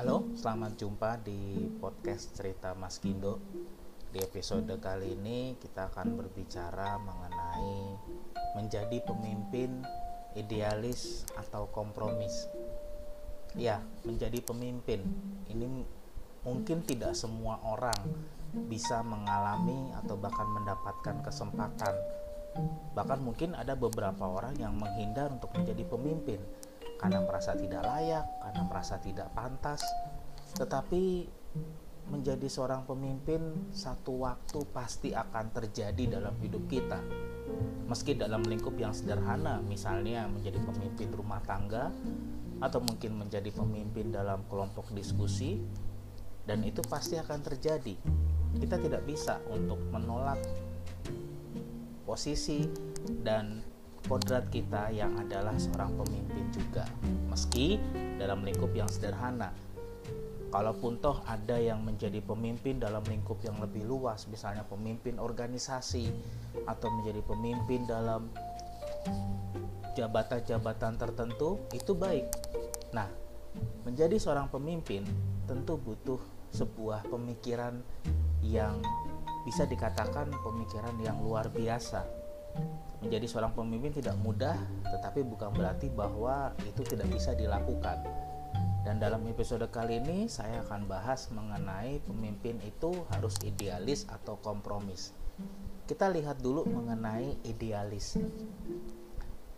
Halo, selamat jumpa di podcast cerita Mas Kindo. Di episode kali ini kita akan berbicara mengenai menjadi pemimpin idealis atau kompromis. Ya, menjadi pemimpin ini mungkin tidak semua orang bisa mengalami atau bahkan mendapatkan kesempatan. Bahkan mungkin ada beberapa orang yang menghindar untuk menjadi pemimpin karena merasa tidak layak, karena merasa tidak pantas. Tetapi menjadi seorang pemimpin satu waktu pasti akan terjadi dalam hidup kita. Meski dalam lingkup yang sederhana, misalnya menjadi pemimpin rumah tangga atau mungkin menjadi pemimpin dalam kelompok diskusi dan itu pasti akan terjadi. Kita tidak bisa untuk menolak posisi dan kodrat kita yang adalah seorang pemimpin juga. Meski dalam lingkup yang sederhana. Kalaupun toh ada yang menjadi pemimpin dalam lingkup yang lebih luas misalnya pemimpin organisasi atau menjadi pemimpin dalam jabatan-jabatan tertentu itu baik. Nah menjadi seorang pemimpin tentu butuh sebuah pemikiran yang bisa dikatakan pemikiran yang luar biasa Menjadi seorang pemimpin tidak mudah, tetapi bukan berarti bahwa itu tidak bisa dilakukan. Dan dalam episode kali ini saya akan bahas mengenai pemimpin itu harus idealis atau kompromis. Kita lihat dulu mengenai idealis.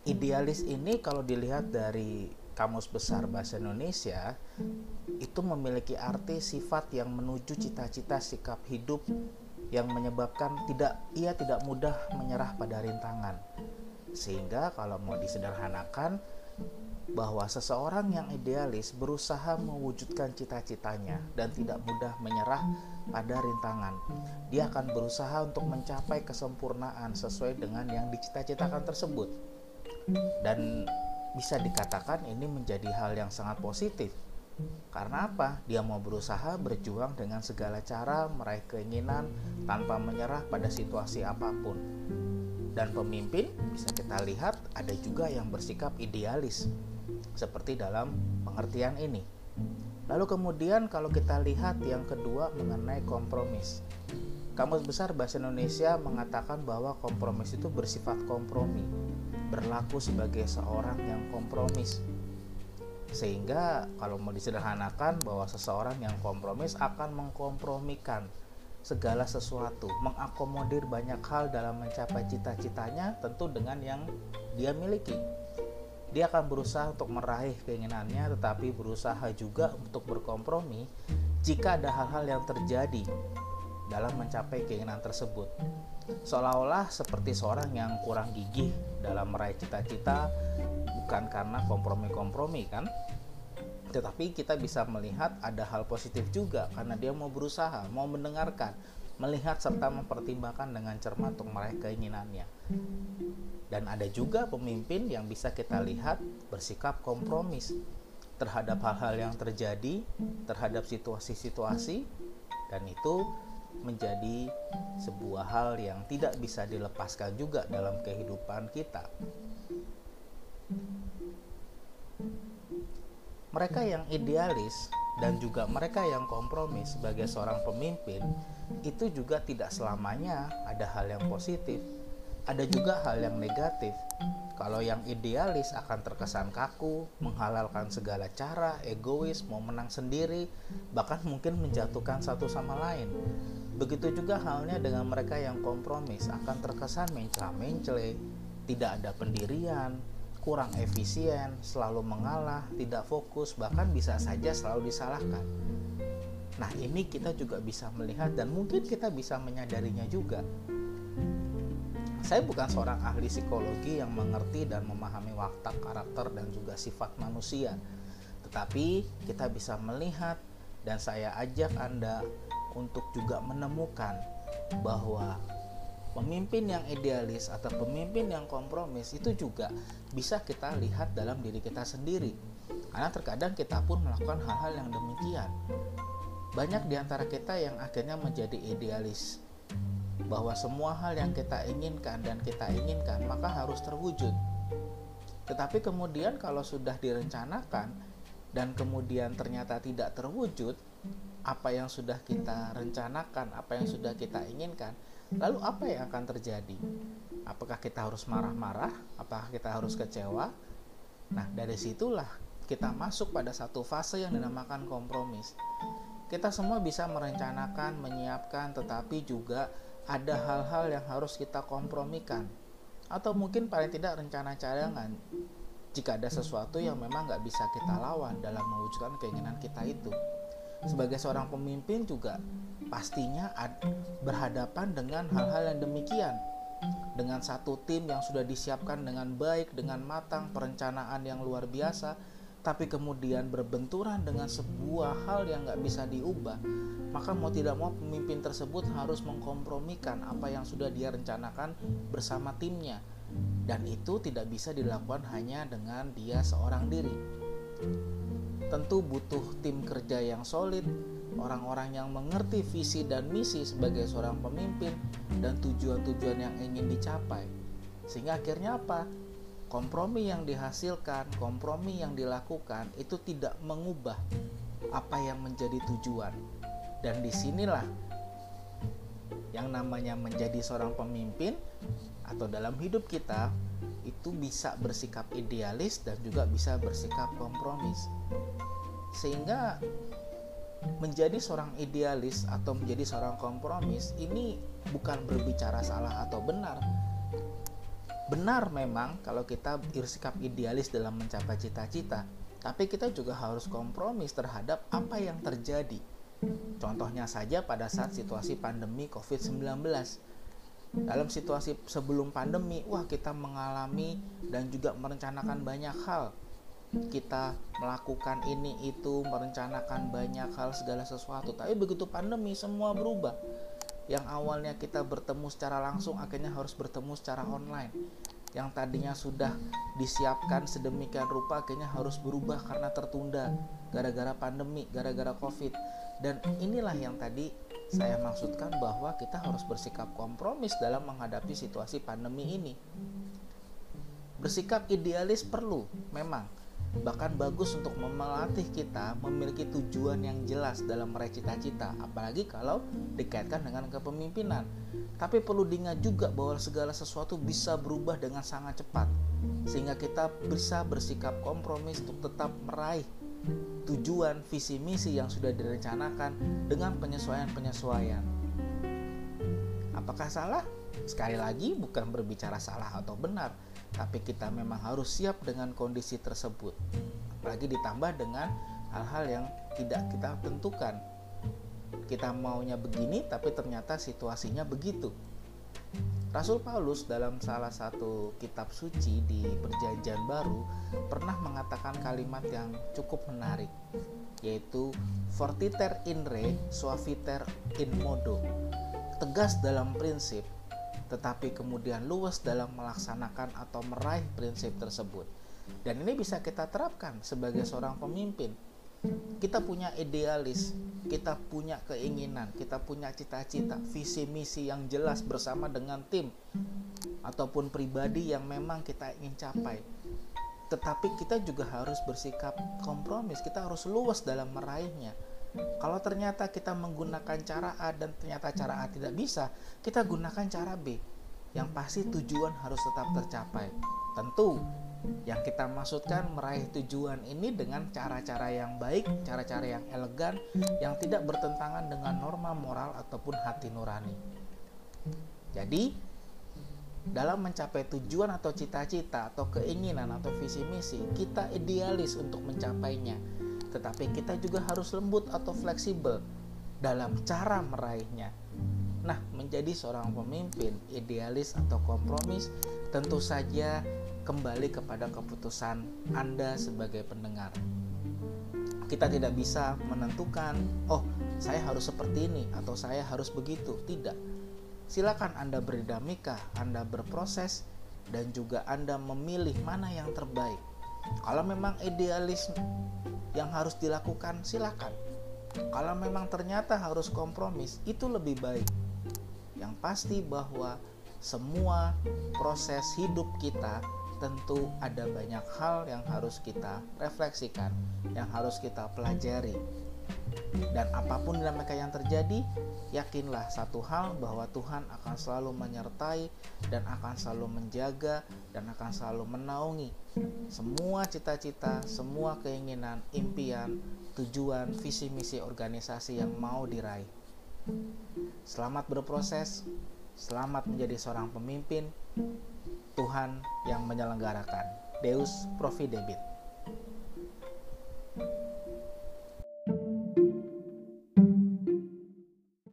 Idealis ini kalau dilihat dari Kamus Besar Bahasa Indonesia itu memiliki arti sifat yang menuju cita-cita sikap hidup yang menyebabkan tidak ia tidak mudah menyerah pada rintangan. Sehingga kalau mau disederhanakan bahwa seseorang yang idealis berusaha mewujudkan cita-citanya dan tidak mudah menyerah pada rintangan. Dia akan berusaha untuk mencapai kesempurnaan sesuai dengan yang dicita-citakan tersebut. Dan bisa dikatakan ini menjadi hal yang sangat positif karena apa? Dia mau berusaha berjuang dengan segala cara meraih keinginan tanpa menyerah pada situasi apa pun. Dan pemimpin bisa kita lihat ada juga yang bersikap idealis. Seperti dalam pengertian ini. Lalu kemudian kalau kita lihat yang kedua mengenai kompromis. Kamus Besar Bahasa Indonesia mengatakan bahwa kompromis itu bersifat kompromi, berlaku sebagai seorang yang kompromis sehingga kalau mau disederhanakan bahwa seseorang yang kompromis akan mengkompromikan segala sesuatu, mengakomodir banyak hal dalam mencapai cita-citanya tentu dengan yang dia miliki. Dia akan berusaha untuk meraih keinginannya tetapi berusaha juga untuk berkompromi jika ada hal-hal yang terjadi dalam mencapai keinginan tersebut. Seolah-olah seperti seorang yang kurang gigih dalam meraih cita-cita bukan karena kompromi-kompromi kan tetapi kita bisa melihat ada hal positif juga karena dia mau berusaha, mau mendengarkan, melihat serta mempertimbangkan dengan cermat untuk meraih keinginannya. Dan ada juga pemimpin yang bisa kita lihat bersikap kompromis terhadap hal-hal yang terjadi, terhadap situasi-situasi dan itu menjadi sebuah hal yang tidak bisa dilepaskan juga dalam kehidupan kita mereka yang idealis dan juga mereka yang kompromi sebagai seorang pemimpin itu juga tidak selamanya ada hal yang positif. Ada juga hal yang negatif. Kalau yang idealis akan terkesan kaku menghalalkan segala cara egois mau menang sendiri bahkan mungkin menjatuhkan satu sama lain. Begitu juga halnya dengan mereka yang kompromis akan terkesan mencela-mencele tidak ada pendirian kurang efisien, selalu mengalah, tidak fokus, bahkan bisa saja selalu disalahkan. Nah, ini kita juga bisa melihat dan mungkin kita bisa menyadarinya juga. Saya bukan seorang ahli psikologi yang mengerti dan memahami watak, karakter, dan juga sifat manusia, tetapi kita bisa melihat dan saya ajak Anda untuk juga menemukan bahwa pemimpin yang idealis atau pemimpin yang kompromis itu juga bisa kita lihat dalam diri kita sendiri. Karena terkadang kita pun melakukan hal-hal yang demikian. Banyak di antara kita yang akhirnya menjadi idealis. Bahwa semua hal yang kita inginkan dan kita inginkan maka harus terwujud. Tetapi kemudian kalau sudah direncanakan dan kemudian ternyata tidak terwujud apa yang sudah kita rencanakan, apa yang sudah kita inginkan, lalu apa yang akan terjadi? Apakah kita harus marah-marah? Apakah kita harus kecewa? Nah, dari situlah kita masuk pada satu fase yang dinamakan kompromis. Kita semua bisa merencanakan, menyiapkan, tetapi juga ada hal-hal yang harus kita kompromikan. Atau mungkin paling tidak rencana cadangan jika ada sesuatu yang memang nggak bisa kita lawan dalam mewujudkan keinginan kita itu. Sebagai seorang pemimpin juga pastinya berhadapan dengan hal-hal yang demikian. Dengan satu tim yang sudah disiapkan dengan baik, dengan matang, perencanaan yang luar biasa, tapi kemudian berbenturan dengan sebuah hal yang nggak bisa diubah, maka mau tidak mau pemimpin tersebut harus mengkompromikan apa yang sudah dia rencanakan bersama timnya dan itu tidak bisa dilakukan hanya dengan dia seorang diri. Tentu butuh tim kerja yang solid, orang-orang yang mengerti visi dan misi sebagai seorang pemimpin dan tujuan-tujuan yang ingin dicapai. Sehingga akhirnya apa? Kompromi yang dihasilkan, kompromi yang dilakukan itu tidak mengubah apa yang menjadi tujuan. Dan di sinilah yang namanya menjadi seorang pemimpin atau dalam hidup kita itu bisa bersikap idealis dan juga bisa bersikap kompromis. Sehingga menjadi seorang idealis atau menjadi seorang kompromis ini bukan berbicara salah atau benar. Benar memang kalau kita bersikap idealis dalam mencapai cita-cita, tapi kita juga harus kompromis terhadap apa yang terjadi. Contohnya saja pada saat situasi pandemi COVID-19 dalam situasi sebelum pandemi, wah kita mengalami dan juga merencanakan banyak hal. Kita melakukan ini itu, merencanakan banyak hal segala sesuatu. Tapi begitu pandemi semua berubah. Yang awalnya kita bertemu secara langsung akhirnya harus bertemu secara online. Yang tadinya sudah disiapkan sedemikian rupa akhirnya harus berubah karena tertunda gara-gara pandemi, gara-gara Covid. Dan inilah yang tadi saya maksudkan bahwa kita harus bersikap kompromis dalam menghadapi situasi pandemi ini. Bersikap idealis perlu, memang. Bahkan bagus untuk memelatih kita memiliki tujuan yang jelas dalam meraih cita-cita, apalagi kalau dikaitkan dengan kepemimpinan. Tapi perlu diingat juga bahwa segala sesuatu bisa berubah dengan sangat cepat, sehingga kita bisa bersikap kompromis untuk tetap meraih tujuan visi misi yang sudah direncanakan dengan penyesuaian-penyesuaian. Apakah salah? Sekali lagi bukan berbicara salah atau benar, tapi kita memang harus siap dengan kondisi tersebut. Apalagi ditambah dengan hal-hal yang tidak kita tentukan. Kita maunya begini tapi ternyata situasinya begitu. Rasul Paulus dalam salah satu kitab suci di Perjanjian Baru pernah mengatakan kalimat yang cukup menarik yaitu fortiter in re suaviter in modo tegas dalam prinsip tetapi kemudian luas dalam melaksanakan atau meraih prinsip tersebut dan ini bisa kita terapkan sebagai seorang pemimpin kita punya idealis, kita punya keinginan, kita punya cita-cita, visi misi yang jelas bersama dengan tim ataupun pribadi yang memang kita ingin capai. Tetapi kita juga harus bersikap kompromis, kita harus luas dalam meraihnya. Kalau ternyata kita menggunakan cara A dan ternyata cara A tidak bisa, kita gunakan cara B. Yang pasti tujuan harus tetap tercapai. Tentu yang kita maksudkan meraih tujuan ini dengan cara-cara yang baik, cara-cara yang elegan, yang tidak bertentangan dengan norma moral ataupun hati nurani. Jadi, dalam mencapai tujuan atau cita-cita atau keinginan atau visi misi, kita idealis untuk mencapainya. Tetapi kita juga harus lembut atau fleksibel dalam cara meraihnya. Nah, menjadi seorang pemimpin idealis atau kompromis tentu saja kembali kepada keputusan Anda sebagai pendengar. Kita tidak bisa menentukan, oh, saya harus seperti ini atau saya harus begitu. Tidak. Silakan Anda berdinamika, Anda berproses dan juga Anda memilih mana yang terbaik. Kalau memang idealis yang harus dilakukan, silakan. Kalau memang ternyata harus kompromis, itu lebih baik. Yang pasti bahwa semua proses hidup kita tentu ada banyak hal yang harus kita refleksikan, yang harus kita pelajari. Dan apa pun dinamika yang terjadi, yakinlah satu hal bahwa Tuhan akan selalu menyertai dan akan selalu menjaga dan akan selalu menaungi semua cita-cita, semua keinginan, impian, tujuan, visi misi organisasi yang mau diraih. Selamat berproses, selamat menjadi seorang pemimpin, Tuhan yang menyelenggarakan. Deus Providebit.